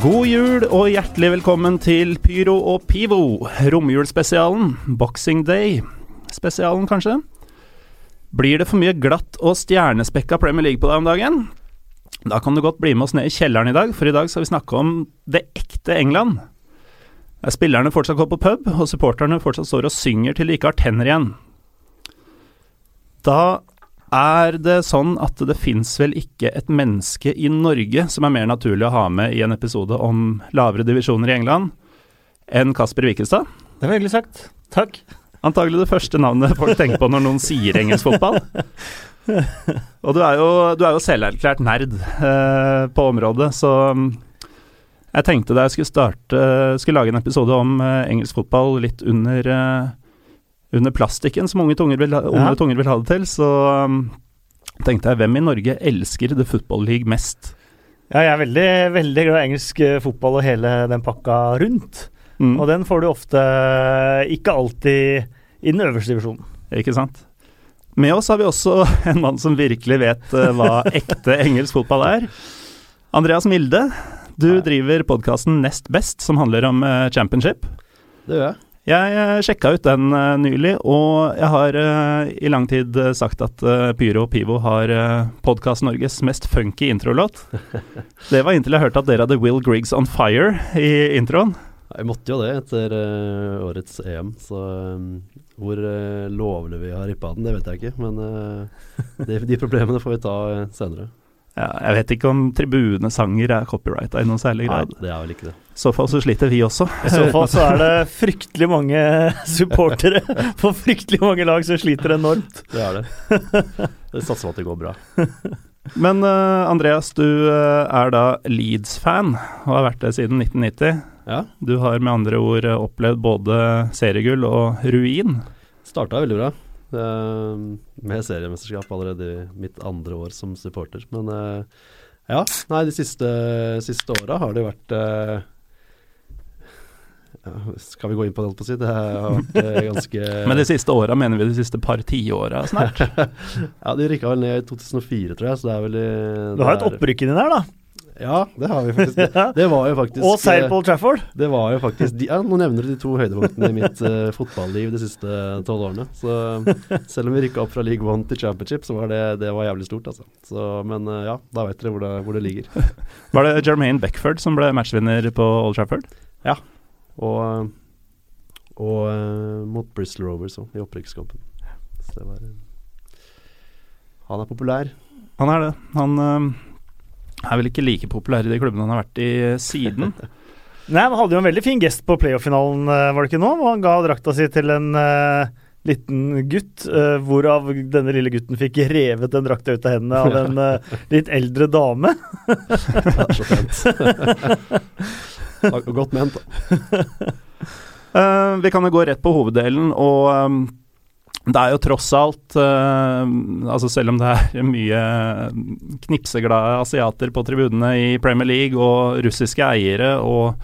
God jul og hjertelig velkommen til Pyro og Pivo, romjulsspesialen, Boxing Day-spesialen kanskje. Blir det for mye glatt og stjernespekka Premier League på deg om dagen? Da kan du godt bli med oss ned i kjelleren i dag, for i dag skal vi snakke om det ekte England. Der spillerne fortsatt går på pub, og supporterne fortsatt står og synger til de ikke har tenner igjen. Da er det sånn at det fins vel ikke et menneske i Norge som er mer naturlig å ha med i en episode om lavere divisjoner i England enn Kasper Wikestad? Det var hyggelig sagt. Takk. Antagelig det første navnet folk tenker på når noen sier engelsk fotball. Og du er jo, du er jo selverklært nerd eh, på området, så mm, jeg tenkte da jeg skulle starte Skulle lage en episode om eh, engelsk fotball litt under eh, under plastikken, som unge tunger vil, unge Ja. tunger vil ha det til, så um, tenkte jeg hvem i Norge elsker The Football League mest? Ja, jeg er veldig, veldig glad i engelsk eh, fotball og hele den pakka rundt. Mm, Og den får du ofte eh, ikke alltid i den øverste divisjonen. Ikke sant? Med oss har vi også en mann som virkelig vet eh, hva ekte engelsk fotball er. Andreas Milde, du driver podkasten Nest Best, som handler om championship. Det gjør jeg. Jeg uh, sjekka ut den eh, nylig, og jeg har eh, i lang tid eh, sagt at eh, Pyro og Pivo har podkast Norges mest funky introlåt. Det var inntil jeg hørte at dere hadde Will Griggs On Fire i introen. Jeg måtte jo det etter eh, årets EM, så eh, hvor lovlig vi har rippa den, det vet jeg ikke. Men eh, de, de problemene får vi ta senere. Ja, jeg vet ikke om tribunesanger er copyrighta i noen særlig Nei, det er vel ikke det. I så fall så sliter vi også. I så fall så er det fryktelig mange supportere på fryktelig mange lag som sliter enormt. Det er det. Det satser på at det går bra. Men uh, Andreas, du uh, er da Leeds-fan, og har vært det siden 1990. Ja, Du har med andre ord eh, opplevd både seriegull og ruin. starta veldig bra. Med seriemesterskap allerede i mitt andre år som supporter. Men eh, ja, nei, de siste, siste åra har det vært eh, ja, Skal vi gå inn på det, holdt på å si? Det har vært eh, ganske Men de siste åra mener vi de siste par tiåra snart. Ja, de rykka vel ned i 2004, tror jeg, så det er vel i Du har jo et opprykk inni der, da. Ja, det har vi faktisk. Ja. Det var jo faktisk Og seier på Old Trafford. Det var jo faktisk de, ja, Nå nevner du de to høydepunktene i mitt uh, fotballiv de siste tolv årene. Så selv om vi rykka opp fra League One til Championship, så var det, det var jævlig stort, altså. Så, men uh, ja, da vet dere hvor det, hvor det ligger. Var det Jermaine Beckford som ble matchvinner på Old Trafford? Og, og uh, mot Bristol Rovers òg, i opprykkskampen. Så det var eh, Han er populær. Han er det. Han eh, er vel ikke like populær i de klubbene han har vært i siden. Nei, Han hadde jo en veldig fin gest på playoff-finalen, eh, var det ikke nå? Hvor han ga drakta si til en uh, liten gutt, uh, hvorav denne lille gutten fikk revet den drakta ut av hendene av en uh, litt eldre dame. Godt ment, da. Eh, vi kan jo gå rett på hoveddelen, og eh, det er jo tross alt uh, Altså Selv om det er mye knipseglade asiater på tribunene i Premier League, og russiske eiere og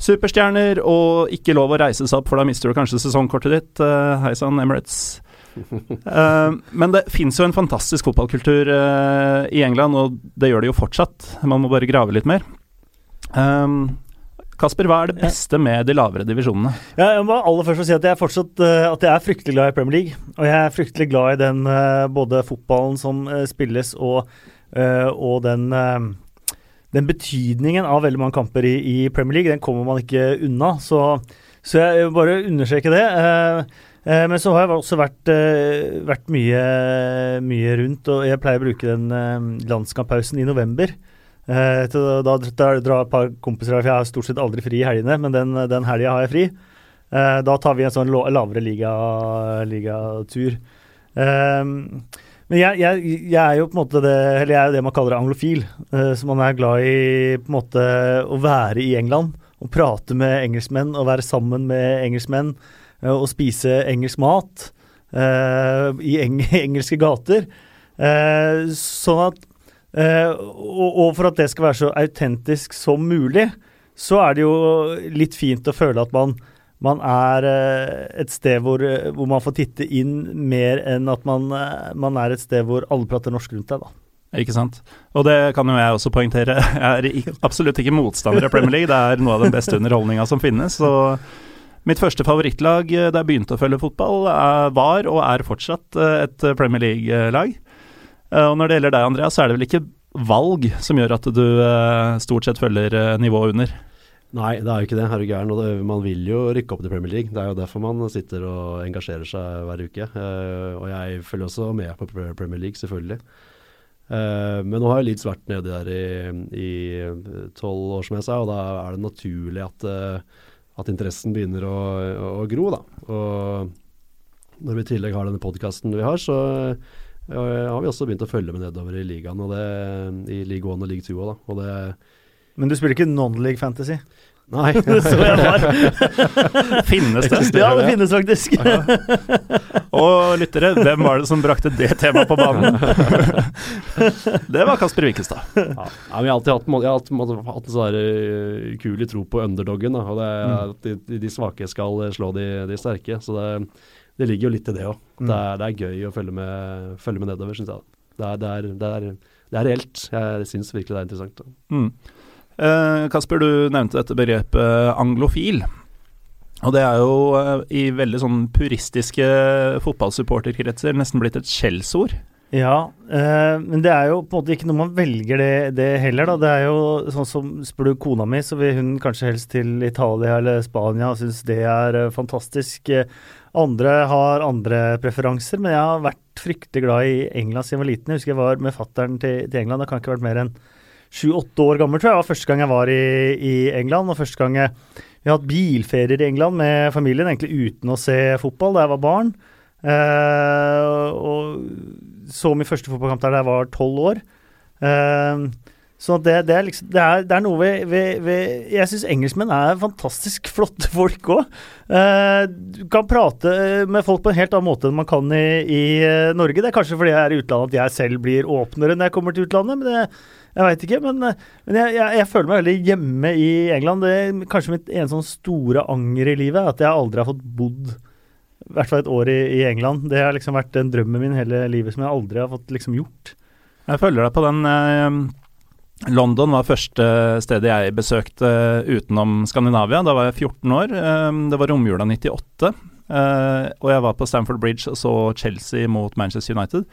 superstjerner, og ikke lov å reise seg opp, for da mister du kanskje sesongkortet ditt. Uh, Hei sann, Emirates. Uh, men det fins jo en fantastisk fotballkultur uh, i England, og det gjør det jo fortsatt. Man må bare grave litt mer. Um, Kasper, hva er det beste med de lavere divisjonene? Ja, jeg må aller først si at jeg, fortsatt, eh, at jeg er fryktelig glad i Premier League. Og jeg er fryktelig glad i den eh, både fotballen som eh, spilles, og, og den, den betydningen av veldig mange kamper i, i Premier League. Den kommer man ikke unna. Så, så jeg vil bare understreke det. Men så har jeg også vært, vært mye, mye rundt, og jeg pleier å bruke den landskamppausen i november. Eh, da, drar et par kompiser her, for jeg har stort sett aldri fri i helgene, men den, den helga har jeg fri. Eh, da tar vi en sånn lavere lavere liga- ligatur. Eh, men jeg, jeg, jeg er jo på en måte det Eller jeg er det man kaller anglofil. Eh, så man er glad i på en måte å være i England og prate med engelskmenn og være sammen med engelskmenn eh, og spise engelsk mat eh, i eng engelske gater. Eh, sånn at Eh, og, og for at det skal være så autentisk som mulig, så er det jo litt fint å føle at man, man er eh, et sted hvor, eh, hvor man får titte inn mer enn at man, man er et sted hvor alle prater norsk rundt deg, da. Ikke sant. Og det kan jo jeg også poengtere. Jeg er absolutt ikke motstander av Premier League. Det er noe av den beste underholdninga som finnes. Så mitt første favorittlag da jeg begynte å følge fotball, var og er fortsatt et Premier League-lag. Og når det gjelder deg, Andreas, så er det vel ikke valg som gjør at du stort sett følger nivået under? Nei, det er jo ikke det. Er gæren? Man vil jo rykke opp til Premier League. Det er jo derfor man sitter og engasjerer seg hver uke. Og jeg følger også med på Premier League, selvfølgelig. Men nå har jo Leeds vært nedi der i tolv år, som jeg sa, og da er det naturlig at, at interessen begynner å, å, gro. da. Og når vi i tillegg har denne podkasten vi har, så har vi også begynt å følge med nedover i ligaen, og det, i league 1 og league 2 òg. Og det men du spiller ikke non-league fantasy? Nei. det så jeg var. finnes det? Ja, det finnes faktisk. og lyttere, hvem var det som brakte det temaet på banen? det var Kasper Wikestad. Ja. jeg har alltid hatt, jeg har alltid hatt en sånn uh, tro på underdoggen. Da, og det mm. at de, de, svake skal slå de, de sterke. Så det, det, ligger jo litt i det òg. Mm. Det, det, er gøy å følge med, følge med nedover, syns jeg. Det er, det, er, det, er, det er reelt. Jeg syns virkelig det er interessant. Mm. Eh, Kasper, du nevnte dette begrepet anglofil. Og det er jo eh, i veldig sånn puristiske fotballsupporterkretser nesten blitt et skjellsord. Ja, eh, men det er jo på en måte ikke noe man velger det, det, heller, da. Det er jo sånn som Spør du kona mi, så vil hun kanskje helst til Italia eller Spania og syns det er eh, fantastisk. Andre har andre preferanser, men jeg har vært fryktelig glad i England siden jeg var liten. Jeg husker jeg var med fattern til, til England, jeg kan ikke ha vært mer enn sju-åtte år gammel, tror jeg. Det var første gang jeg var i, i England. Og første gang jeg, vi har hatt bilferier i England med familien, egentlig uten å se fotball, da jeg var barn. Eh, og så min første fotballkamp der da jeg var tolv år. Eh, så det, det, er liksom, det, er, det, er, noe ved, ved, ved Jeg syns engelskmenn er fantastisk flotte folk òg. Eh, du kan prate med folk på en helt annen måte enn man kan i, i eh, Norge. Det er kanskje fordi jeg er i utlandet at jeg selv blir åpnere når jeg kommer til utlandet. men jeg veit ikke, men, men jeg, jeg, jeg, føler meg veldig hjemme i England. Det er kanskje mitt en sånn store anger i livet, at jeg aldri har fått bodd i hvert fall et år i, i, England. Det har liksom vært den drømmen min hele livet som jeg aldri har fått liksom gjort. Jeg følger deg på den. Eh, London var første stedet jeg besøkte eh, utenom Skandinavia. Da var jeg 14 år. Eh, det var romjula 98. Og jeg var på Stamford Bridge og så Chelsea mot Manchester United.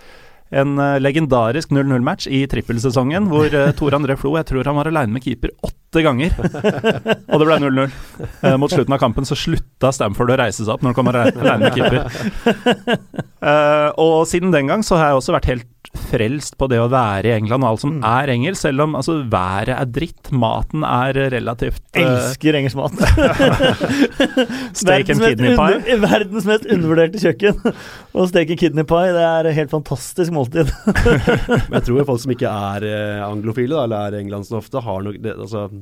En legendarisk 0-0-match i trippelsesongen hvor Tor André Flo jeg tror han var aleine med keeper åtte ganger. og det ble 0-0. Uh, eh, mot slutten av kampen så slutta Stamford å reise seg opp når han kom aleine med keeper. og siden den gang så har jeg også vært helt frelst på det å være i England og alt som mm. er engelsk, selv om altså, været er dritt, maten er relativt uh, Elsker engelsk mat. steak and kidney pie. Under, verdens mest undervurderte kjøkken. og steak and kidney pie, det er et helt fantastisk måltid. Men jeg tror folk som ikke er uh, anglofile, da, eller er i England så ofte, har nok det, altså, eh,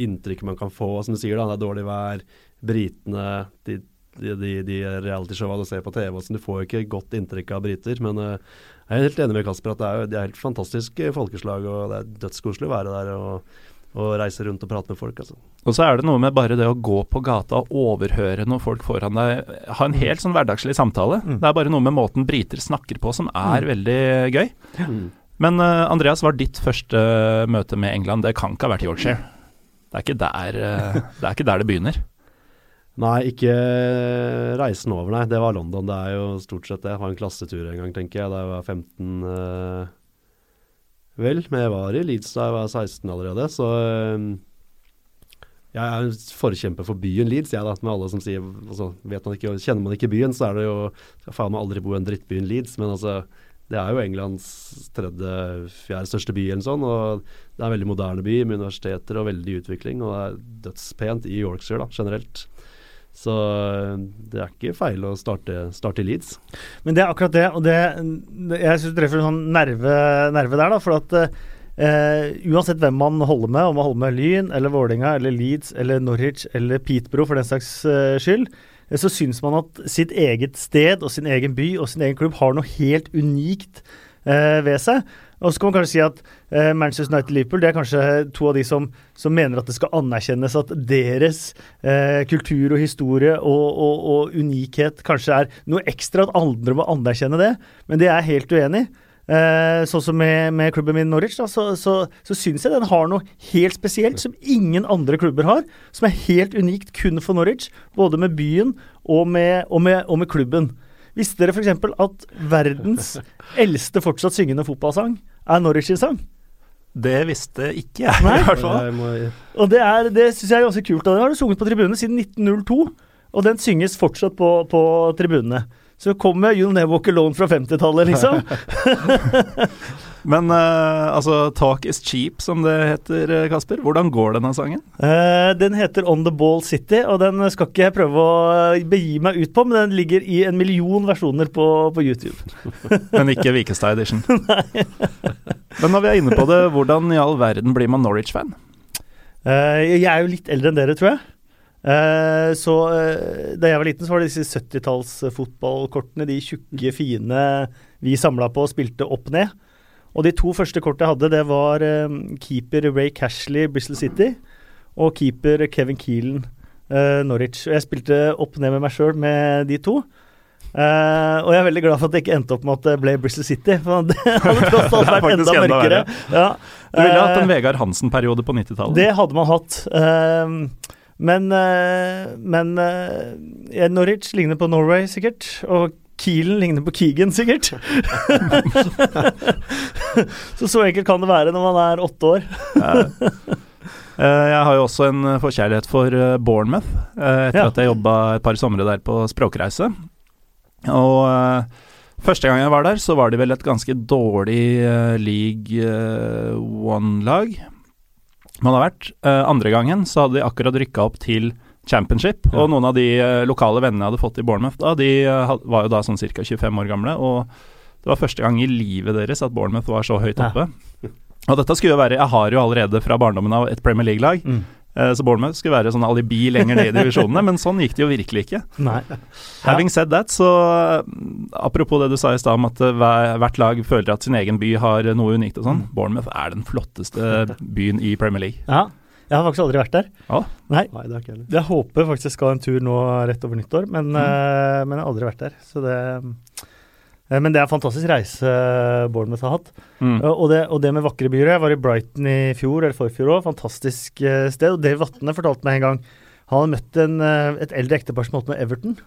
inntrykket man kan få, som du sier, da, det er dårlig vær, britene de de, de, de realityshowene du ser på TV. Så du får jo ikke godt inntrykk av briter. Men uh, jeg er helt enig med Kasper at det er, det er helt fantastisk folkeslag, og det er dødskoselig å være der og, og, reise rundt og prate med folk. Altså. Og så er det noe med bare det å gå på gata og overhøre når folk foran deg ha en helt sånn hverdagslig samtale. Mm. Det er bare noe med måten briter snakker på som er mm. veldig gøy. Mm. Men uh, Andreas, var ditt første møte med England Det kan ikke ha vært Yorkshire? Det er ikke der, uh, det, ikke der det begynner. Nei, ikke reisen over, nei. Det var London. Det er jo stort sett det. Jeg var en klassetur en gang, tenker jeg, da jeg var 15. Uh, vel, men jeg var i Leeds da jeg var 16 allerede, så uh, jeg er en forkjemper for byen Leeds, jeg da, med alle som sier altså, man ikke, Kjenner man ikke byen, så er det jo faen meg aldri bo i en drittbyen Leeds, men altså det er jo Englands tredje, fjerde største by, eller sånn, og det er en veldig moderne by med universiteter og veldig utvikling. Og det er dødspent i Yorkshire da, generelt. Så eh, det er ikke feil å starte, starte i Leeds. Men det er akkurat det, og det, jeg syns du treffer en sånn nerve, nerve, der, da. For at eh, uansett hvem man holder med, om man holder med Lyn eller Vålinga eller Leeds eller Norwich eller Peterborough for den slags uh, skyld, eh, så syns man at sitt eget sted og sin egen by og sin egen klubb har noe helt unikt eh, ved seg. Og så kan man kanskje si at eh, Manchester United Liverpool det er kanskje to av de som, som mener at det skal anerkjennes at deres eh, kultur og historie og, og, og, unikhet kanskje er noe ekstra, at andre må anerkjenne det. Men det er jeg helt uenig i. Eh, sånn som med, med klubben min Norwich, da, så, så, så syns jeg den har noe helt spesielt som ingen andre klubber har. Som er helt unikt kun for Norwich, både med byen og med, og med, og med klubben. Visste dere f.eks. at verdens eldste fortsatt syngende fotballsang er Norwich sin sang? Det visste ikke jeg, Nei. i hvert fall. Og det, er, det syns jeg er ganske kult. Og den har du sunget på tribunene siden 1902, og den synges fortsatt på, på tribunene. Så kommer You'll Never Walk Alone fra 50-tallet, liksom. Men uh, altså, Talk is cheap, som det heter, eh, Kasper. Hvordan går denne sangen? Uh, den heter On The Ball City, og den skal ikke jeg prøve å begi meg ut på, men den ligger i en million versjoner på, på YouTube. Men ikke Vikestad Edition. Men når vi er inne på det, hvordan i all verden blir man Norwich-fan? Uh, jeg er jo litt eldre enn dere, tror jeg. Eh, så eh, da jeg var liten, så var det disse 70-tallsfotballkortene, de tjukke, fine vi samla på og spilte opp ned. Og de to første kortene jeg hadde, det var uh, keeper Ray Cashley, Bristol City, og keeper Kevin Keelan, Norwich. Og jeg spilte opp ned med meg sjøl med de to. Og jeg er veldig glad for at det ikke endte opp med at det ble Bristol City. For det hadde tross alt vært enda mørkere. Ja. Du ville hatt en Vegard Hansen-periode på 90-tallet. det hadde man hatt. Ehm, men eh, men eh, Norwich ligner på Norway, sikkert. Og Kielen ligner på Keegan, sikkert. så så enkelt kan det være når man er åtte år. Eh, jeg har jo også en forkjærlighet for Bournemouth, etter Ja. at jeg jobba et par somre der på språkreise. Og første gang jeg var der, så var de vel et ganske dårlig League One-lag. Man har vært. Eh, andre gangen så hadde de akkurat rykka opp til Championship, Ja. og noen av de eh, lokale vennene jeg hadde fått i Bournemouth da, de eh, var jo da sånn ca. 25 år gamle, og det var første gang i livet deres at Bournemouth var så høyt Ja. oppe. Og dette skulle jo være Jeg har jo allerede fra barndommen av et Premier League-lag, eh, så Bournemouth skulle være sånn alibi lenger ned i divisjonene, men sånn gikk det jo virkelig ikke. Nei. Having said that, så mm, apropos det du sa i stad om at eh, hvert lag føler at sin egen by har noe unikt og sånn. Bournemouth er den flotteste byen i Premier League. Ja. Jeg har faktisk aldri vært der. Ja. Nei. nei, det har ikke jeg håper faktisk jeg skal en tur nå rett over nyttår, men, Mm. eh, men jeg har aldri vært der. Så det eh, Men det er en fantastisk reise Bournemouth har hatt. Mm. Og det, og det med vakre byer. Jeg var i Brighton i fjor eller forfjor òg. Fantastisk eh, sted. Og Dave Vatne fortalte meg en gang han hadde møtt en, eh, et eldre ektepar som holdt med Everton.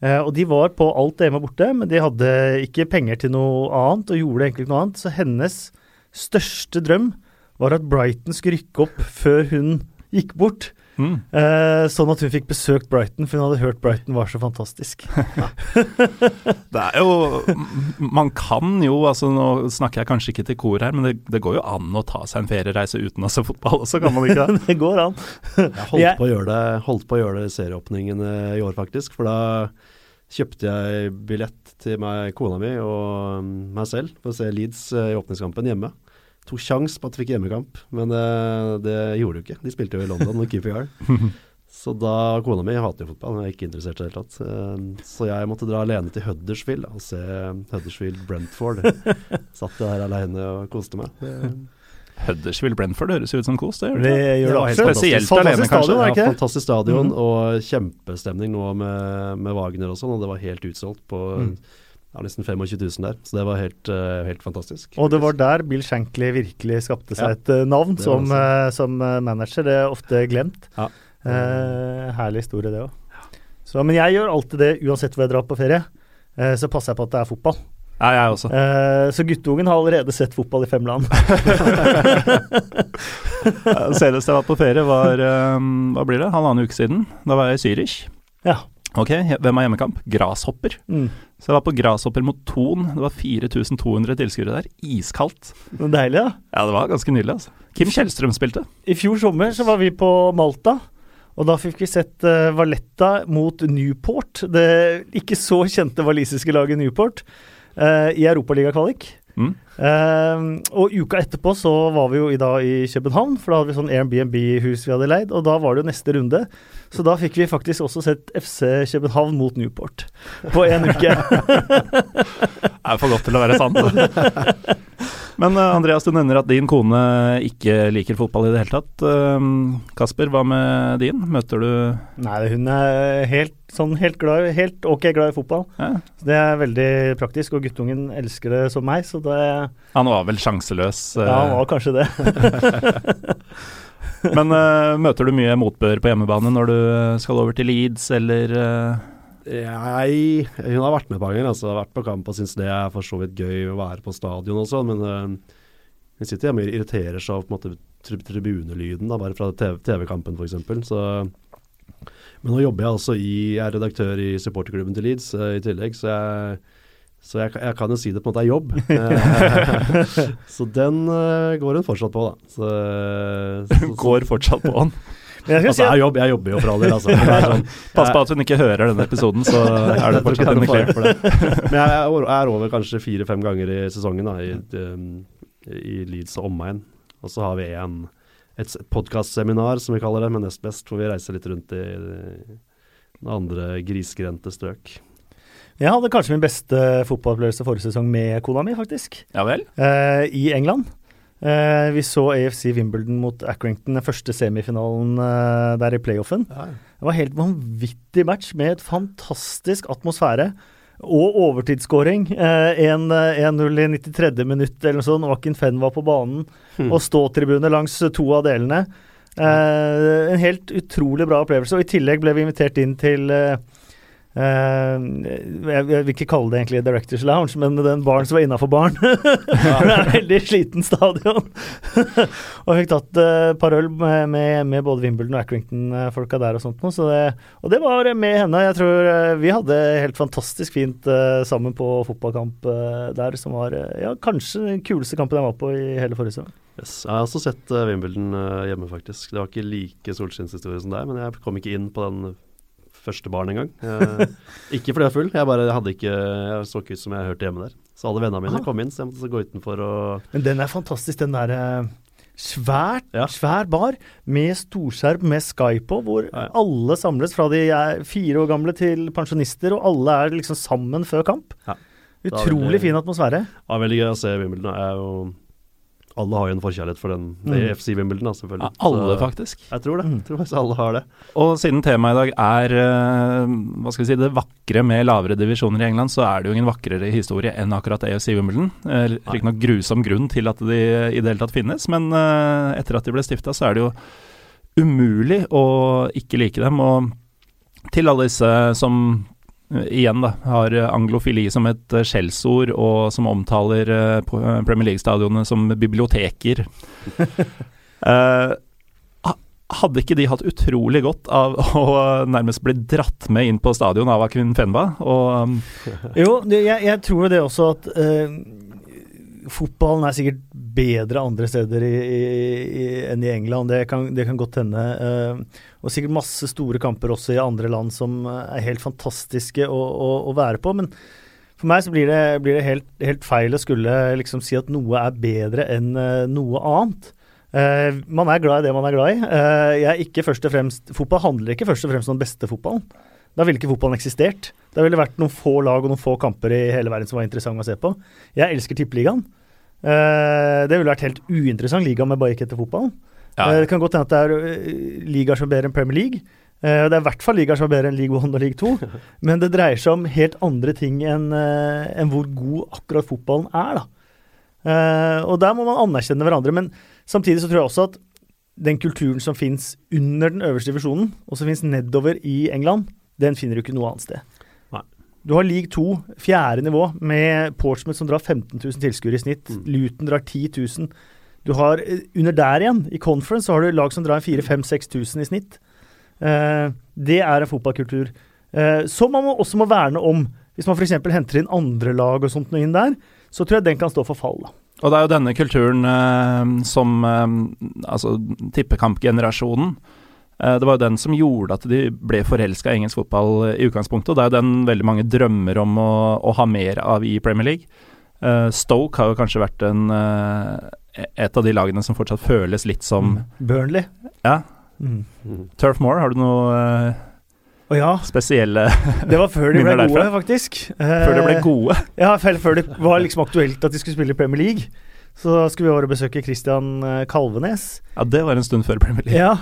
Eh, og de var på alt hjemme og borte, men de hadde ikke penger til noe annet, og gjorde egentlig ikke noe annet. Så hennes største drøm var at Brighton skulle rykke opp før hun gikk bort. Mm. Eh, sånn at hun fikk besøkt Brighton, for hun hadde hørt Brighton var så fantastisk. Det er jo Man kan jo, altså nå snakker jeg kanskje ikke til kor her, men det, det går jo an å ta seg en feriereise uten å se fotball også, kan man ikke det? det går an. Jeg holdt, på å gjøre det, holdt på å gjøre det i serieåpningen eh, i år, faktisk. For da kjøpte jeg billett til meg, kona mi og mm, meg selv for å se Leeds eh, i åpningskampen hjemme. Tok sjans på at vi fikk hjemmekamp, men uh, det gjorde de ikke. De spilte jo i London og QPR. Så da Kona mi hater jo fotball, hun er ikke interessert i det hele tatt. Eh, Så jeg måtte dra alene til Huddersfield da, og se Huddersfield Brentford. Satt der alene og koste meg. Det- Huddersfield Brentford høres jo ut som kos, det gjør Det det gjør Det det var spesielt Fantastisk alene, kanskje. stadion, Ja, fantastisk stadion Mhm. og kjempestemning nå med, med Wagner og sånn, og det var helt utsolgt på Mm. Ja, nesten 25 000 der. Så det var helt, uh, helt fantastisk. Og det var der Bill Shankly virkelig skapte seg Ja, et uh, navn som, eh, som manager. Det er ofte glemt. Ja. Herlig historie, det òg. Men jeg gjør alltid det uansett hvor jeg drar på ferie. Så passer jeg på at det er fotball. Ja, jeg også. Så guttungen har allerede sett fotball i fem land. Senest jeg var på ferie, var um, hva blir det, halvannen uke siden. Da var jeg i Zürich. ja. Ok, hvem har hjemmekamp? Grashopper. Mm. Så jeg var på Grashopper mot Thon. Det var 4200 tilskuere der. Iskaldt. Deilig, da. Ja, det var ganske nydelig, altså. Kim Kjellstrøm spilte. I fjor sommer så var vi på Malta. Og da fikk vi sett uh, Valletta mot Newport, det ikke så kjente walisiske laget Newport, uh, i Europaligakvalik. Mm. Eh, og uka etterpå så var vi jo i, da i København, for da hadde vi sånn Airbnb-hus vi hadde leid, og da var det jo neste runde. Så da fikk vi faktisk også sett FC København mot Newport på én uke. Det er for godt til å være sant. Men uh, Andreas, du nevner at din kone ikke liker fotball i det hele tatt. Uh, Kasper, hva med din? Møter du Nei, hun er helt, sånn helt, glad, helt ok glad i fotball. Ja. Det er veldig praktisk, og guttungen elsker det som meg, så det Han var vel sjanseløs? Ja, han var kanskje det. Men møter du mye motbør på hjemmebane når du skal over til Leeds, eller jeg, hun har vært med et par ganger. Altså, vært på kamp og syns det er for så vidt gøy å være på stadion og sånn, men uh, hun sitter hjemme og irriterer seg av på en måte tribunelyden, da, bare fra TV-kampen TV f.eks. Så Men nå jobber jeg altså i Jeg er redaktør i supporterklubben til Leeds uh, i tillegg, så jeg så jeg, jeg, kan jo si det på en måte er jobb. så den uh, går hun fortsatt på, da. Så, så, går fortsatt på den? altså, jeg, jobber, jeg, jobber, jo for all del, altså. Sånn, Pass på at hun ikke hører denne episoden, så er det fortsatt en clear. For det. Men jeg er over kanskje fire-fem ganger i sesongen da, i, um, i Leeds og omegn. Og så har vi en, et podkastseminar, som vi kaller det, med nest best, hvor vi reiser litt rundt i, i andre grisgrendte strøk. Jeg hadde kanskje min beste fotballopplevelse forrige sesong med kona mi, faktisk. Ja vel? Eh, I England. Eh, vi så AFC Wimbledon mot Accrington, den første semifinalen eh, der i playoffen. Ja. Det var helt vanvittig match med et fantastisk atmosfære. Og overtidsskåring. Eh, 1-0 i 93. minutt eller noe sånt. Joaquin Fenn var på banen. Hmm. Og ståtribune langs to av delene. Eh, en helt utrolig bra opplevelse. Og i tillegg ble vi invitert inn til eh, jeg, vil ikke kalle det egentlig Directors Lounge, men den baren som var innafor baren. det er en veldig sliten stadion. og fikk tatt et uh, par øl med, med, både Wimbledon og Accrington-folka der og sånt noe. Så og det var med henne. Jeg tror uh, vi hadde helt fantastisk fint sammen på fotballkamp der, som var ja, kanskje den kuleste kampen jeg var på i hele forrige sesong. Yes. Jeg har også sett Wimbledon hjemme, faktisk. Det var ikke like solskinnshistorie som deg, men jeg kom ikke inn på den første barn en gang. Eh, ikke fordi jeg er full, jeg bare hadde ikke Jeg så ikke ut som jeg hørte hjemme der. Så alle vennene mine ah. kom inn, så jeg måtte gå utenfor og Men den er fantastisk, den derre eh, Svært, ja. svær bar med storskjerm med Sky på, hvor ja, ja. alle samles fra de er fire år gamle til pensjonister, og alle er liksom sammen før kamp. Utrolig veldig, fin atmosfære. Ja, veldig gøy å se Wimbledon. Jeg er jo alle har jo en forkjærlighet for den mm. FC Wimbledon, selvfølgelig. Ja, alle, så, faktisk. Jeg tror det. Jeg tror faktisk alle har det. Og siden temaet i dag er uh, hva skal vi si, det vakre med lavere divisjoner i England, så er det jo ingen vakrere historie enn akkurat AFC Wimbledon. Uh, Riktignok grusom grunn til at de i det hele tatt finnes, men uh, etter at de ble stifta, så er det jo umulig å ikke like dem. Og til alle disse som igjen da, har anglofili som et eh, skjellsord, og som omtaler uh, Premier League-stadionene som biblioteker. uh, hadde ikke de hatt utrolig godt av å nærmest bli dratt med inn på stadion av Akin Fenba? Og, um, jo, jeg, jeg, tror det også at uh, fotballen er sikkert bedre andre steder i, i, enn i England. Det kan, det kan godt hende. Uh, og sikkert masse store kamper også i andre land som er helt fantastiske å, å, å være på. Men for meg så blir det, blir det helt, helt, feil å skulle liksom si at noe er bedre enn uh, noe annet. Uh, man er glad i det man er glad i. jeg er ikke først og fremst, Fotball handler ikke først og fremst om den beste fotballen. Da ville ikke fotballen eksistert. Da ville det vært noen få lag og noen få kamper i hele verden som var interessante å se på. Jeg elsker Tippeligaen. Uh, det ville vært helt uinteressant liga med bare ikke etter fotballen. Ja. Uh, det kan godt hende at det er uh, ligaer som er bedre enn Premier League. det er i hvert fall ligaer som er bedre enn League 1 og League 2. men det dreier seg om helt andre ting enn enn hvor god akkurat fotballen er. da. og der må man anerkjenne hverandre. Men samtidig så tror jeg også at den kulturen som fins under den øverste divisjonen, og som fins nedover i England, den finner du ikke noe annet sted. Du har league 2, fjerde nivå, med Portsmouth som drar 15 000 tilskuere i snitt. Mm. Luton drar 10 000. Du har eh, under der igjen, i conference, så har du lag som drar 4000-5000-6000 i snitt. Eh, det er en fotballkultur eh, som man må, også må verne om. Hvis man f.eks. henter inn andre lag og sånt noe inn der, så tror jeg den kan stå for fall. da. Og det er jo denne kulturen eh, som altså tippekampgenerasjonen Eh, det var jo den som gjorde at de ble forelska i engelsk fotball i utgangspunktet. og Det er jo den veldig mange drømmer om å, å ha mer av i Premier League. Uh, Stoke har jo kanskje vært en, et av de lagene som fortsatt føles litt som mm. Burnley. Ja. Mm. Turf Moor, har du noe oh, ja. spesielle Det var før de ble gode, faktisk. Før de ble gode? ja, før det var liksom aktuelt at de skulle spille i Premier League. så skulle vi over og besøke Christian eh, Kalvenes. Ja, det var en stund før Premier League. Ja.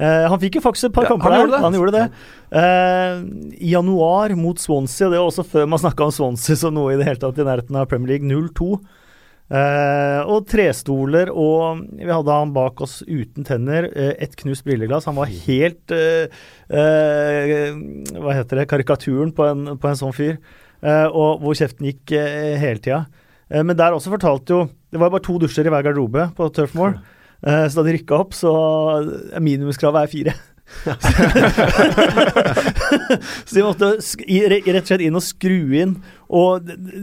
Eh, han fikk jo faktisk et par Ja, kamper han der. gjorde. Han gjorde det. Uh, I januar mot Swansea, det var også før man snakka om Swansea som noe i det hele tatt i nærheten av Premier League. 0-2. Uh, og trestoler, og vi hadde han bak oss uten tenner. Uh, et knust brilleglass. Han var helt eh, eh, Hva heter det? Karikaturen på en, på en sånn fyr. Eh, og hvor kjeften gikk eh, hele tida. Eh, men der også fortalte jo Det var bare to dusjer i hver garderobe på Turfmore. Moor. Eh, så da de rykka opp, så er minimumskravet er fire. så de måtte rett og slett inn og skru inn. Og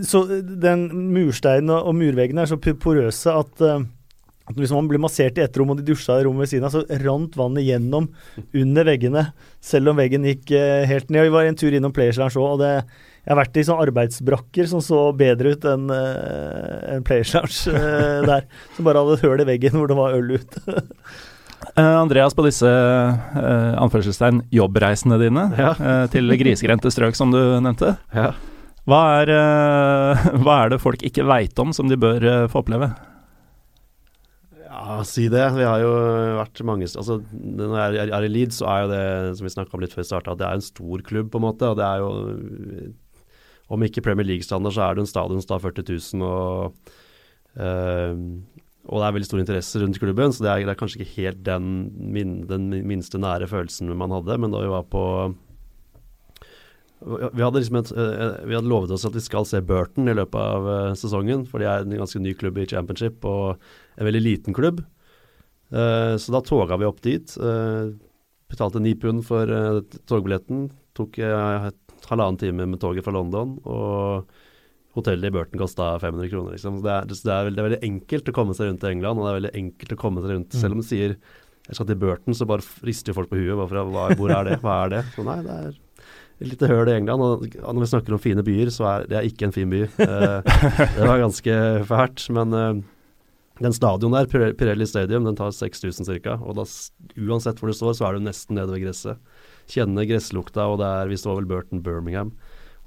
så den mursteinen og, og murveggene er så porøse at eh, at hvis man ble massert i ett rom, og de dusja i rommet ved siden av, så rant vannet gjennom under veggene, selv om veggen gikk eh, helt ned. Og Vi var en tur innom Players Lounge òg, og det, jeg har vært i sånne arbeidsbrakker som så bedre ut enn uh, en Players Lounge eh, der. Som bare hadde et høl i veggen hvor det var øl ute. Eh, Andreas, på disse eh, anførselstegn jobbreisene dine Ja. eh, til grisgrendte strøk, som du nevnte, Ja. hva er, eh, hva er det folk ikke veit om som de bør eh, få oppleve? Ja, si det. Vi har jo vært mange altså, Når jeg er, i Leeds, så er jo det som vi snakka om litt før vi starta, at det er en stor klubb, på en måte. Og det er jo Om ikke Premier League-standard, så er det en stadion som tar 40 000, og øh, og det er veldig stor interesse rundt klubben, så det er, det er kanskje ikke helt den, min, den minste nære følelsen man hadde. Men da vi var på vi hadde, liksom et, eh, vi hadde lovet oss at vi skal se Burton i løpet av eh, sesongen, for de er en ganske ny klubb i championship og en veldig liten klubb. Eh, så da toga vi opp dit. betalte ni pund for togbilletten. Tok halvannen time med toget fra London. Og hotellet i Burton kosta 500 kroner. Liksom. Det, er, det, er veldig, det er veldig enkelt å komme seg rundt i England, og det er veldig enkelt å komme seg rundt. Mm. Selv om du sier jeg skal til Burton, så bare rister folk på huet. Bare fra, hva, hvor er det? Hva er det? Så nei, det er et lite høl i England. Og når vi snakker om fine byer, så er det er ikke en fin by. Eh, det var ganske fælt. Men eh, den stadion der, Pirelli Stadium, den tar 6000 ca. Og da, uansett hvor du står, så er du nesten nede ved gresset. Kjenner gresslukta, og det er Vi står vel Burton Birmingham.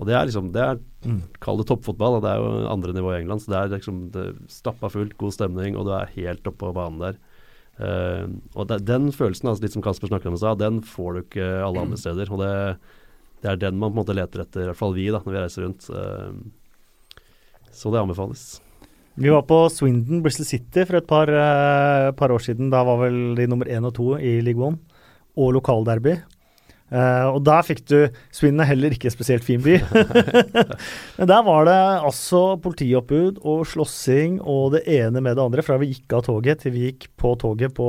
Og det er liksom Det er Kall det toppfotball, og det er jo andre nivå i England. Så det er liksom det er stappa fullt, god stemning, og du er helt oppe på banen der. Uh, og det, den følelsen, altså litt som Kasper snakket om i stad, den får du ikke alle andre steder. Og det, det er den man på en måte leter etter, i hvert fall vi, da, når vi reiser rundt. Eh, så det anbefales. Vi var på Swindon, Bristol City for et par, eh, par år siden. Da var vel de nummer én og to i League One, og lokalderby. Uh, og der fikk du Swindon er heller ikke spesielt fin by. Men der var det altså politioppbud og slåssing og det ene med det andre fra vi gikk av toget til vi gikk på toget på,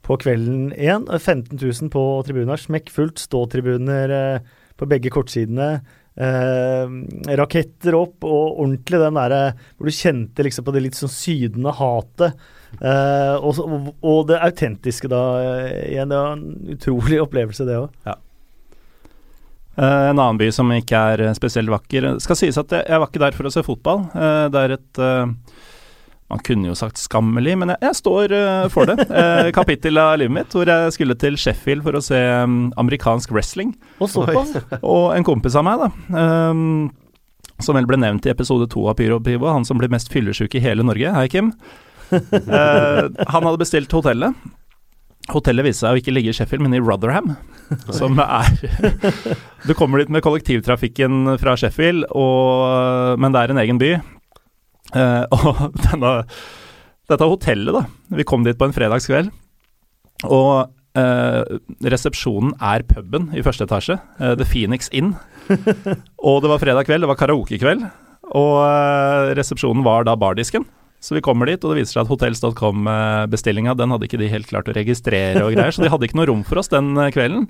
på kvelden igjen. 15 000 på tribuner, smekkfullt, ståtribuner eh, på begge kortsidene. Eh, raketter opp og ordentlig den derre hvor du kjente liksom på det litt sånn sydende hatet. Eh, og, og, det autentiske da eh, igjen. Det var en utrolig opplevelse, det òg. Eh, en annen by som ikke er eh, spesielt vakker. Det skal sies at jeg, jeg var ikke der for å se fotball. Eh, det er et Man kunne jo sagt skammelig, men jeg, jeg står uh, for det. Uh, kapittel av livet mitt hvor jeg skulle til Sheffield for å se um, amerikansk wrestling. Og. Og en kompis av meg, da, Um, som vel ble nevnt i episode to av Pyro Pivo, han som blir mest fyllesyk i hele Norge, hei Kim. Uh, han hadde bestilt hotellet. Hotellet viste seg å ikke ligge i Sheffield, men i Rotherham, som er Du kommer dit med kollektivtrafikken fra Sheffield, og, men det er en egen by. Eh, og denne, dette hotellet, da Vi kom dit på en fredagskveld, og uh, resepsjonen er puben i første etasje, Uh, The Phoenix Inn. og det var fredag kveld, det var karaokekveld, og resepsjonen var da bardisken. Så vi kommer dit, og det viser seg at Hotels.com-bestillinga den hadde ikke de helt klart å registrere og greier, så de hadde ikke noe rom for oss den kvelden.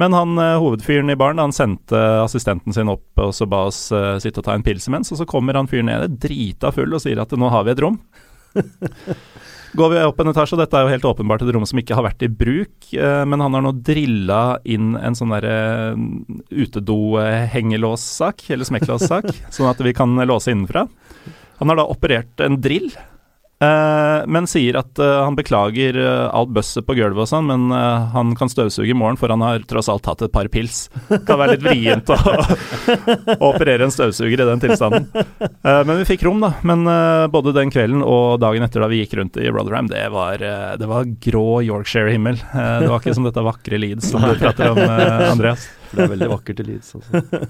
Men han eh, hovedfyren i baren, han sendte assistenten sin opp og så ba oss uh, sitte og ta en pils imens, og så kommer han fyren nede drita full og sier at nå har vi et rom. Går vi opp en etasje, og dette er jo helt åpenbart et rom som ikke har vært i bruk, uh, men han har nå drilla inn en sånn derre utedo-hengelåssak, eller smekklåssak, sånn at vi kan låse innenfra. Han har da operert en drill men sier at eh, han beklager eh, alt bøsset på gulvet og sånn, men eh, han kan støvsuge i morgen, for han har tross alt tatt et par pils. Det kan være litt vrient å, å operere en støvsuger i den tilstanden. Eh, men vi fikk rom, da. Men eh, både den kvelden og dagen etter da vi gikk rundt i Rotherham, det var, eh, det var grå Yorkshire-himmel. Eh, det var ikke som dette vakre Leeds som du prater om, eh, Andreas. Det er veldig vakkert i Leeds. Altså.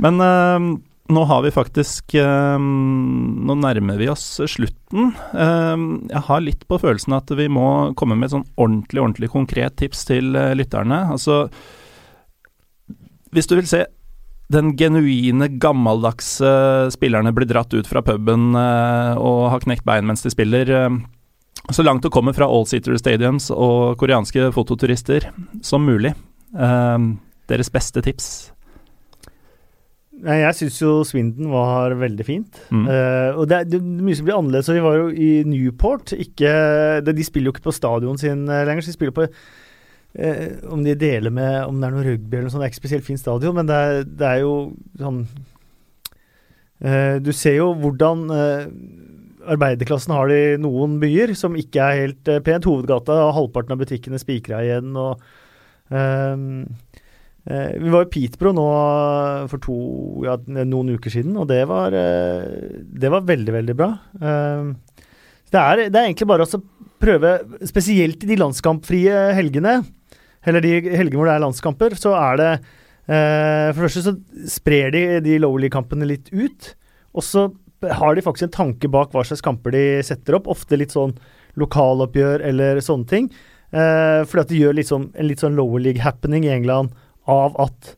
Men eh, nå har vi faktisk eh, Nå nærmer vi oss slutten. Eh, jeg har litt på følelsen at vi må komme med et sånn ordentlig, ordentlig konkret tips til eh, lytterne. Altså Hvis du vil se den genuine, gammeldagse spillerne blir dratt ut fra puben og har knekt bein mens de spiller. så langt det kommer fra All-Seater Stadiums og koreanske fototurister som mulig. Deres beste tips. Nei, Jeg syns jo Swindon var veldig fint. Mm. Uh, og det er, det mye som blir annerledes. og Vi var jo i Newport. Ikke, det, de spiller jo ikke på stadion sin eh, lenger. så De spiller på eh, Om de deler med Om det er noe rugby eller noe sånt, det er ikke spesielt fint stadion, men det er, det er jo sånn eh, Du ser jo hvordan eh, arbeiderklassen har det i noen byer som ikke er helt eh, pent. Hovedgata, halvparten av butikkene spikra igjen. og Eh, vi var i Peterbro nå eh, for to, ja, noen uker siden, og det var, eh, det var veldig, veldig bra. Eh, det, er, det er egentlig bare å prøve, spesielt i de landskampfrie helgene, eller de helgene hvor det er landskamper, så er det For det første så sprer de de Lowley-kampene litt ut, og så har de faktisk en tanke bak hva slags kamper de setter opp. Ofte litt sånn lokaloppgjør eller sånne ting. Eh, fordi at de gjør litt sånn, en litt sånn lower league-happening i England av at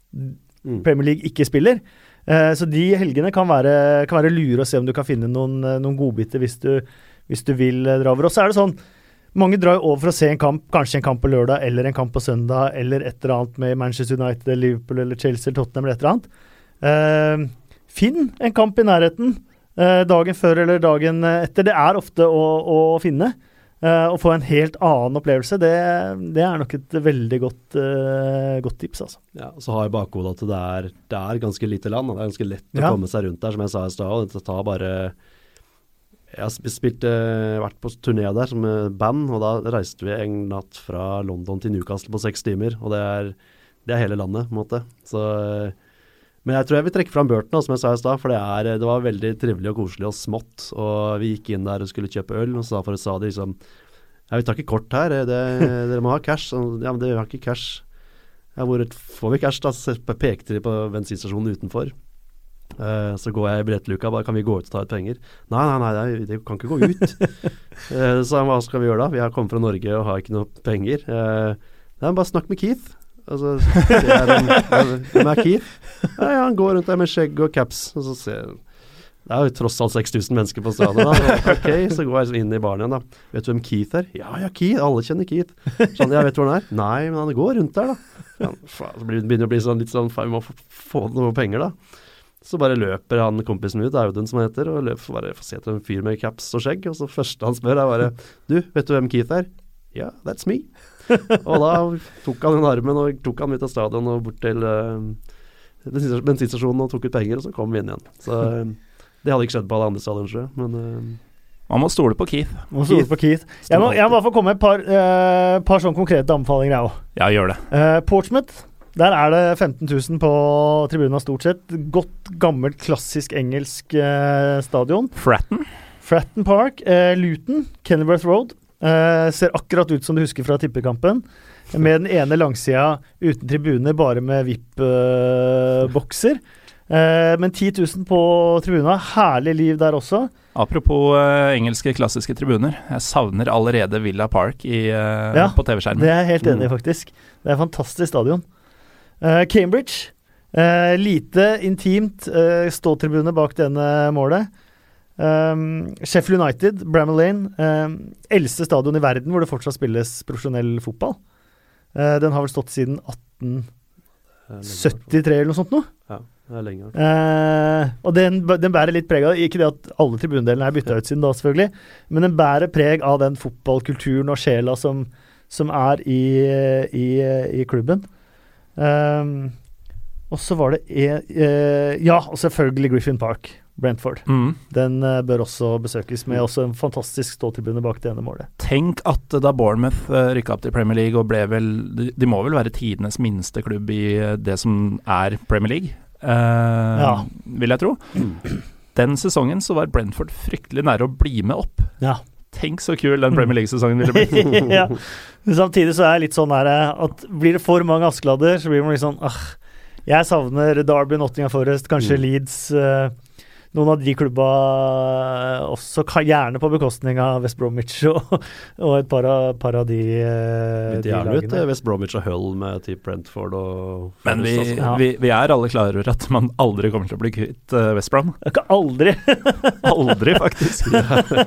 Mm. Premier League ikke spiller. Eh, så de helgene kan være, kan være lure å se om du kan finne noen, eh, noen godbiter hvis du, hvis du vil eh, dra over. Og så er det sånn mange drar jo over for å se en kamp, kanskje en kamp på lørdag eller en kamp på søndag, eller et eller annet med Manchester United, Liverpool eller Chelsea eller Tottenham eller et eller annet. Eh, finn en kamp i nærheten eh, dagen før eller dagen etter. Det er ofte å, å finne. Eh, å få en helt annen opplevelse, det, det er nok et veldig godt, uh, godt tips, altså. Ja, og så har jeg bakhodet at det er, det er ganske lite land, og det er ganske lett Ja. å komme seg rundt der, som jeg sa i stad. og Det tar bare Jeg har spilt, uh, vært på turné der som band, og da reiste vi en natt fra London til Newcastle på seks timer. Og det er, det er hele landet, på en måte. Så, eh, men jeg tror jeg vil trekke fram Burton, som jeg sa i stad. For det, er, det var veldig trivelig og koselig og smått. Og vi gikk inn der og skulle kjøpe øl, og så for sa de liksom Ja, vi tar ikke kort her, eh, det, dere må ha cash. Så, ja, men dere har ikke cash. Ja, hvor får vi cash, da? Så pekte de på bensinstasjonen utenfor. Uh, så går jeg i billettluka bare Kan vi gå ut og ta ut penger? Nei, nei, nei det kan ikke gå ut. uh, så hva skal vi gjøre da? Vi har kommet fra Norge og har ikke noe penger. Uh, nei, bare snakk med Keith. Altså, ser er en, Hvem er Keith? Ja, han går rundt der med skjegg og caps. Og så ser jeg Det er jo tross alt 6000 mennesker på stadion. Ok, så går jeg inn i baren igjen, da. Vet du hvem Keith er? Ja, ja, Keith. Alle kjenner Keith. Sånn, jeg vet hvor han er. Nei, men han går rundt der, da. Ja, faen, det å bli sånn litt sånn Vi må få, noe penger, da. Så bare løper han kompisen ut, Audun som han heter, og løper bare får se etter en fyr med caps og skjegg. Og så første han spør, er bare Du, vet du hvem Keith er? Ja, that's me. Og da tok han den armen og tok han ut av stadion og bort til uh, bensinstasjonen og tok ut penger, og så kom vi inn igjen. Så eh, det hadde ikke skjedd på alle andre stadioner, tror jeg. Men uh, Man må stole på Keith. Må stole på Keith. Jeg må, jeg må bare få komme med et par, eh, par sånn konkrete anbefalinger, jeg òg. Ja, gjør det. Eh, Portsmouth. Der er det 15 000 på tribunen stort sett. Godt, gammelt, klassisk engelsk eh, stadion. Fratton. Fratton Park. Luton, Kenilworth Road. Eh, ser akkurat ut som du husker fra tippekampen. Med den ene langsida uten tribuner, bare med VIP-bokser. Uh, men 10 000 på tribuna. Herlig liv der også. Apropos uh, engelske klassiske tribuner. Jeg savner allerede Villa Park i, Ja, på TV-skjermen. Det er jeg helt enig i, faktisk. Det er et fantastisk stadion. Cambridge. Lite intimt uh, ståtribune bak denne målet. Um, Sheffield United, Bramall Lane. Um, eldste stadion i verden hvor det fortsatt spilles profesjonell fotball. Uh, den har vel stått siden det er lenge, i hvert fall. 1873 eller noe sånt noe. Ja, det er lenge. Uh, og den, den bærer litt preg av Ikke det at alle tribunedelene er bytta ut siden da, selvfølgelig, men den bærer preg av den fotballkulturen og sjela som, som er i, i, i klubben. Um, og så var det e, eh, Ja, og selvfølgelig Griffin Park. Brentford. Mm. Den eh, bør også besøkes, med også en fantastisk ståtribune bak det ene målet. Tenk at da Bournemouth uh, rykka opp til Premier League og ble vel de, må vel være tidenes minste klubb i eh, det som er Premier League, eh, Ja. vil jeg tro. Den sesongen så var Brentford fryktelig nære å bli med opp. Ja. Tenk så kul den Premier League-sesongen ville blitt. ja. Men samtidig så er jeg litt sånn her eh, at blir det for mange Askeladder, så blir man litt sånn ah, Jeg savner Derby, Nottingham Forest, kanskje Mm. Leeds. eh, noen av de klubba eh, også, kan, gjerne på bekostning av West Bromwich og, og et par av, par av de, eh, de lagene. ut eh, West Bromwich og Hull med typ Brentford og Men vi. Ja. vi, vi er alle klar over at man aldri kommer til å bli kvitt uh, West Brom. Ikke aldri Aldri, faktisk.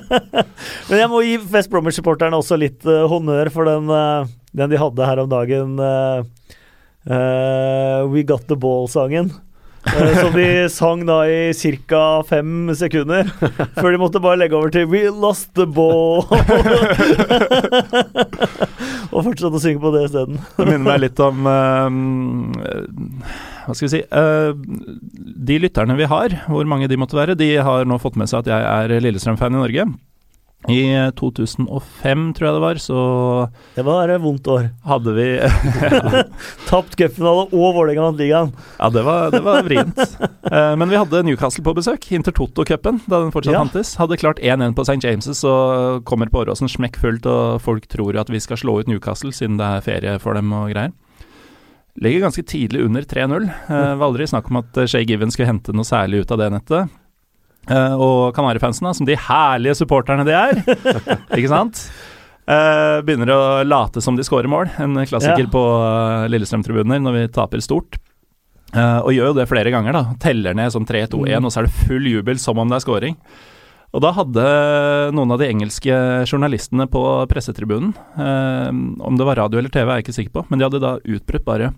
Men jeg må gi West Bromwich-supporterne også litt uh, honnør for den, uh, den de hadde her om dagen. Uh, eh, We Got The Ball-sangen. Eh, som de sang da i ca. fem sekunder. Før de måtte bare legge over til We Lost The Ball. Og fortsatte å synge på det isteden. Det minner meg litt om uh, Hva skal vi si uh, De lytterne vi har, hvor mange de måtte være, de har nå fått med seg at jeg er Lillestrøm-fan i Norge. I 2005, tror jeg det var, så Det var et vondt år. hadde vi Tapt cupfinale og Vålerenga vant ligaen. Ja, det var, det var vrient. Eh, men vi hadde Newcastle på besøk, Intertoto-cupen, da den fortsatt Ja. fantes. Hadde klart 1-1 på St. James' og kommer på Åråsen smekkfullt, og folk tror at vi skal slå ut Newcastle siden det er ferie for dem og greier. Ligger ganske tidlig under 3-0. Eh, var aldri snakk om at eh, Shay Given skulle hente noe særlig ut av det nettet. Eh, og Kanarifansen, som de herlige supporterne de er, ikke sant? Uh, begynner å late som de scorer mål. En klassiker Ja. på uh, Lillestrøm-tribuner når vi taper stort. Og gjør jo det flere ganger, da. Teller ned som 3-2-1, Mm. og så er det full jubel som om det er scoring. Og da hadde noen av de engelske journalistene på pressetribunen, om det var radio eller TV er jeg ikke sikker på, men de hadde da utbrutt bare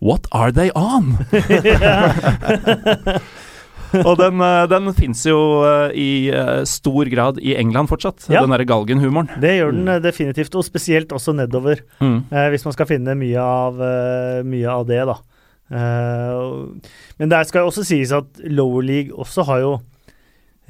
What are they on? og den, eh, den fins jo eh, i eh, stor grad i England fortsatt, Ja. den derre galgenhumoren. Det gjør den eh, definitivt, og spesielt også nedover. Mm. Eh, hvis man skal finne mye av, mye av det, da. Eh, men der skal jo også sies at Lower League også har jo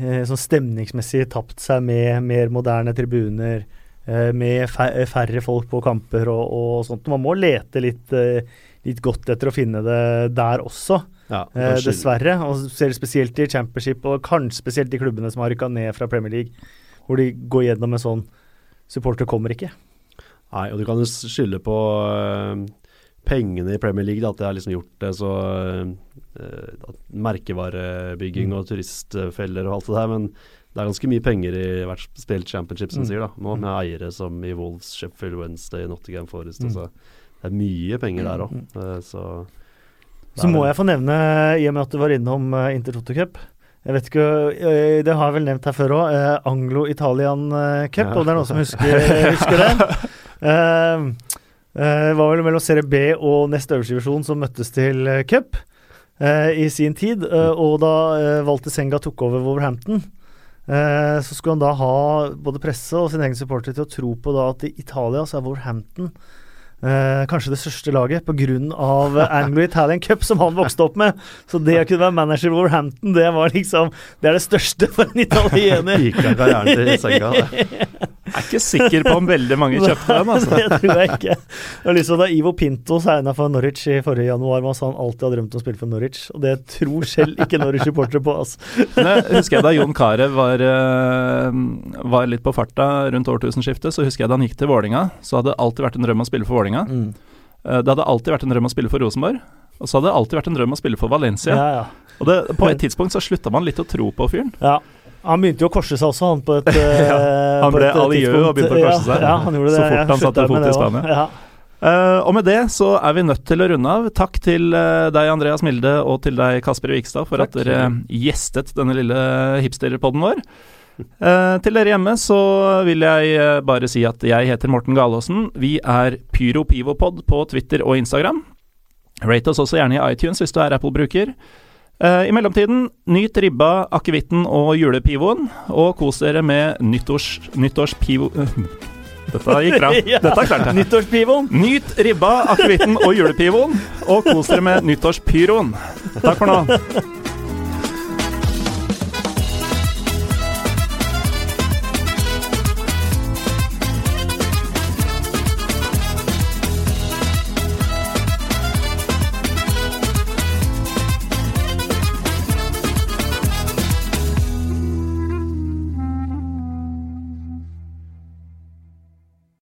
eh, sånn stemningsmessig tapt seg med mer moderne tribuner, eh, med færre folk på kamper og, og sånt. Man må lete litt, eh, litt godt etter å finne det der også, Ja, eh, dessverre. Og spesielt i Championship, og kanskje spesielt de klubbene som har rykka ned fra Premier League, hvor de går gjennom en sånn Supporter kommer ikke. Nei, og du kan jo skylde på øh, pengene i Premier League, da, at det har liksom gjort det så øh, at Merkevarebygging Mm. og turistfeller og alt det der, men det er ganske mye penger i hvert spilt championship, som Mm. sier da, nå Mm. med eiere som i Wolves, Sheffield Wednesday, Nottingham Forest. Mm. Altså. Det er mye penger der òg, Mm. så Så må jeg få nevne, i og med at du var innom uh, Intertoto Cup Jeg vet ikke, eh, Det har jeg vel nevnt her før òg. Anglo-Italian eh, Cup, Ja. om det er noen som husker, husker det? Eh, eh, Det var vel mellom serie B og nest øverste divisjon som møttes til eh, cup eh, i sin tid. eh, og da uh, Walter Senga tok over Wolverhampton, eh, så skulle han da ha både presse og sin egen supporter til å tro på da at i Italia så er Wolverhampton Eh, kanskje det største laget pga. Anglo-Italian Cup, som han vokste opp med. Så det å kunne være manager i Wolverhampton, det var liksom Det er det største for en italiener. Gikk av karrieren til Senga. det. Jeg er ikke sikker på om veldig mange kjøpte den, altså. det tror jeg ikke. Er liksom Da Ivo Pinto segna for Norwich i forrige januar, man sa han alltid har drømt om å spille for Norwich. Og det tror selv ikke Norwich-supportere på. Altså. Men jeg husker jeg da Jon Carew var, eh, var litt på farta rundt årtusenskiftet, så husker jeg da han gikk til Vålinga, så hadde det alltid vært en drøm å spille for Vålinga. Mm. Eh, Det hadde alltid vært en drøm å spille for Rosenborg. Og så hadde det alltid vært en drøm å spille for Valencia. Ja, ja. Og det, på et tidspunkt så slutta man litt å tro på fyren. ja. Han begynte jo å korse seg også, han på et tidspunkt. Ja, han ble eh, og begynte å korse seg. Ja, ja. Så fort han satte fot i. Spania. Eh, og med det så er vi nødt til å runde av. Takk til uh, deg, Andreas Milde, og til deg, Kasper Vikstad, for Takk. at dere gjestet denne lille hipsterpodden vår. Uh, til dere hjemme så vil jeg eh, bare si at jeg heter Morten Galaasen. Vi er PyroPivopod på Twitter og Instagram. Rate oss også gjerne i iTunes hvis du er Apple-bruker. Eh, I mellomtiden, nyt ribba, akevitten og julepivoen, og kos dere med nyttårs, nyttårspivo... Dette gikk bra. Dette klarte jeg. Nyttårspivoen! Nyt ribba, akevitten og julepivoen, og kos dere med nyttårspyroen. Takk for nå.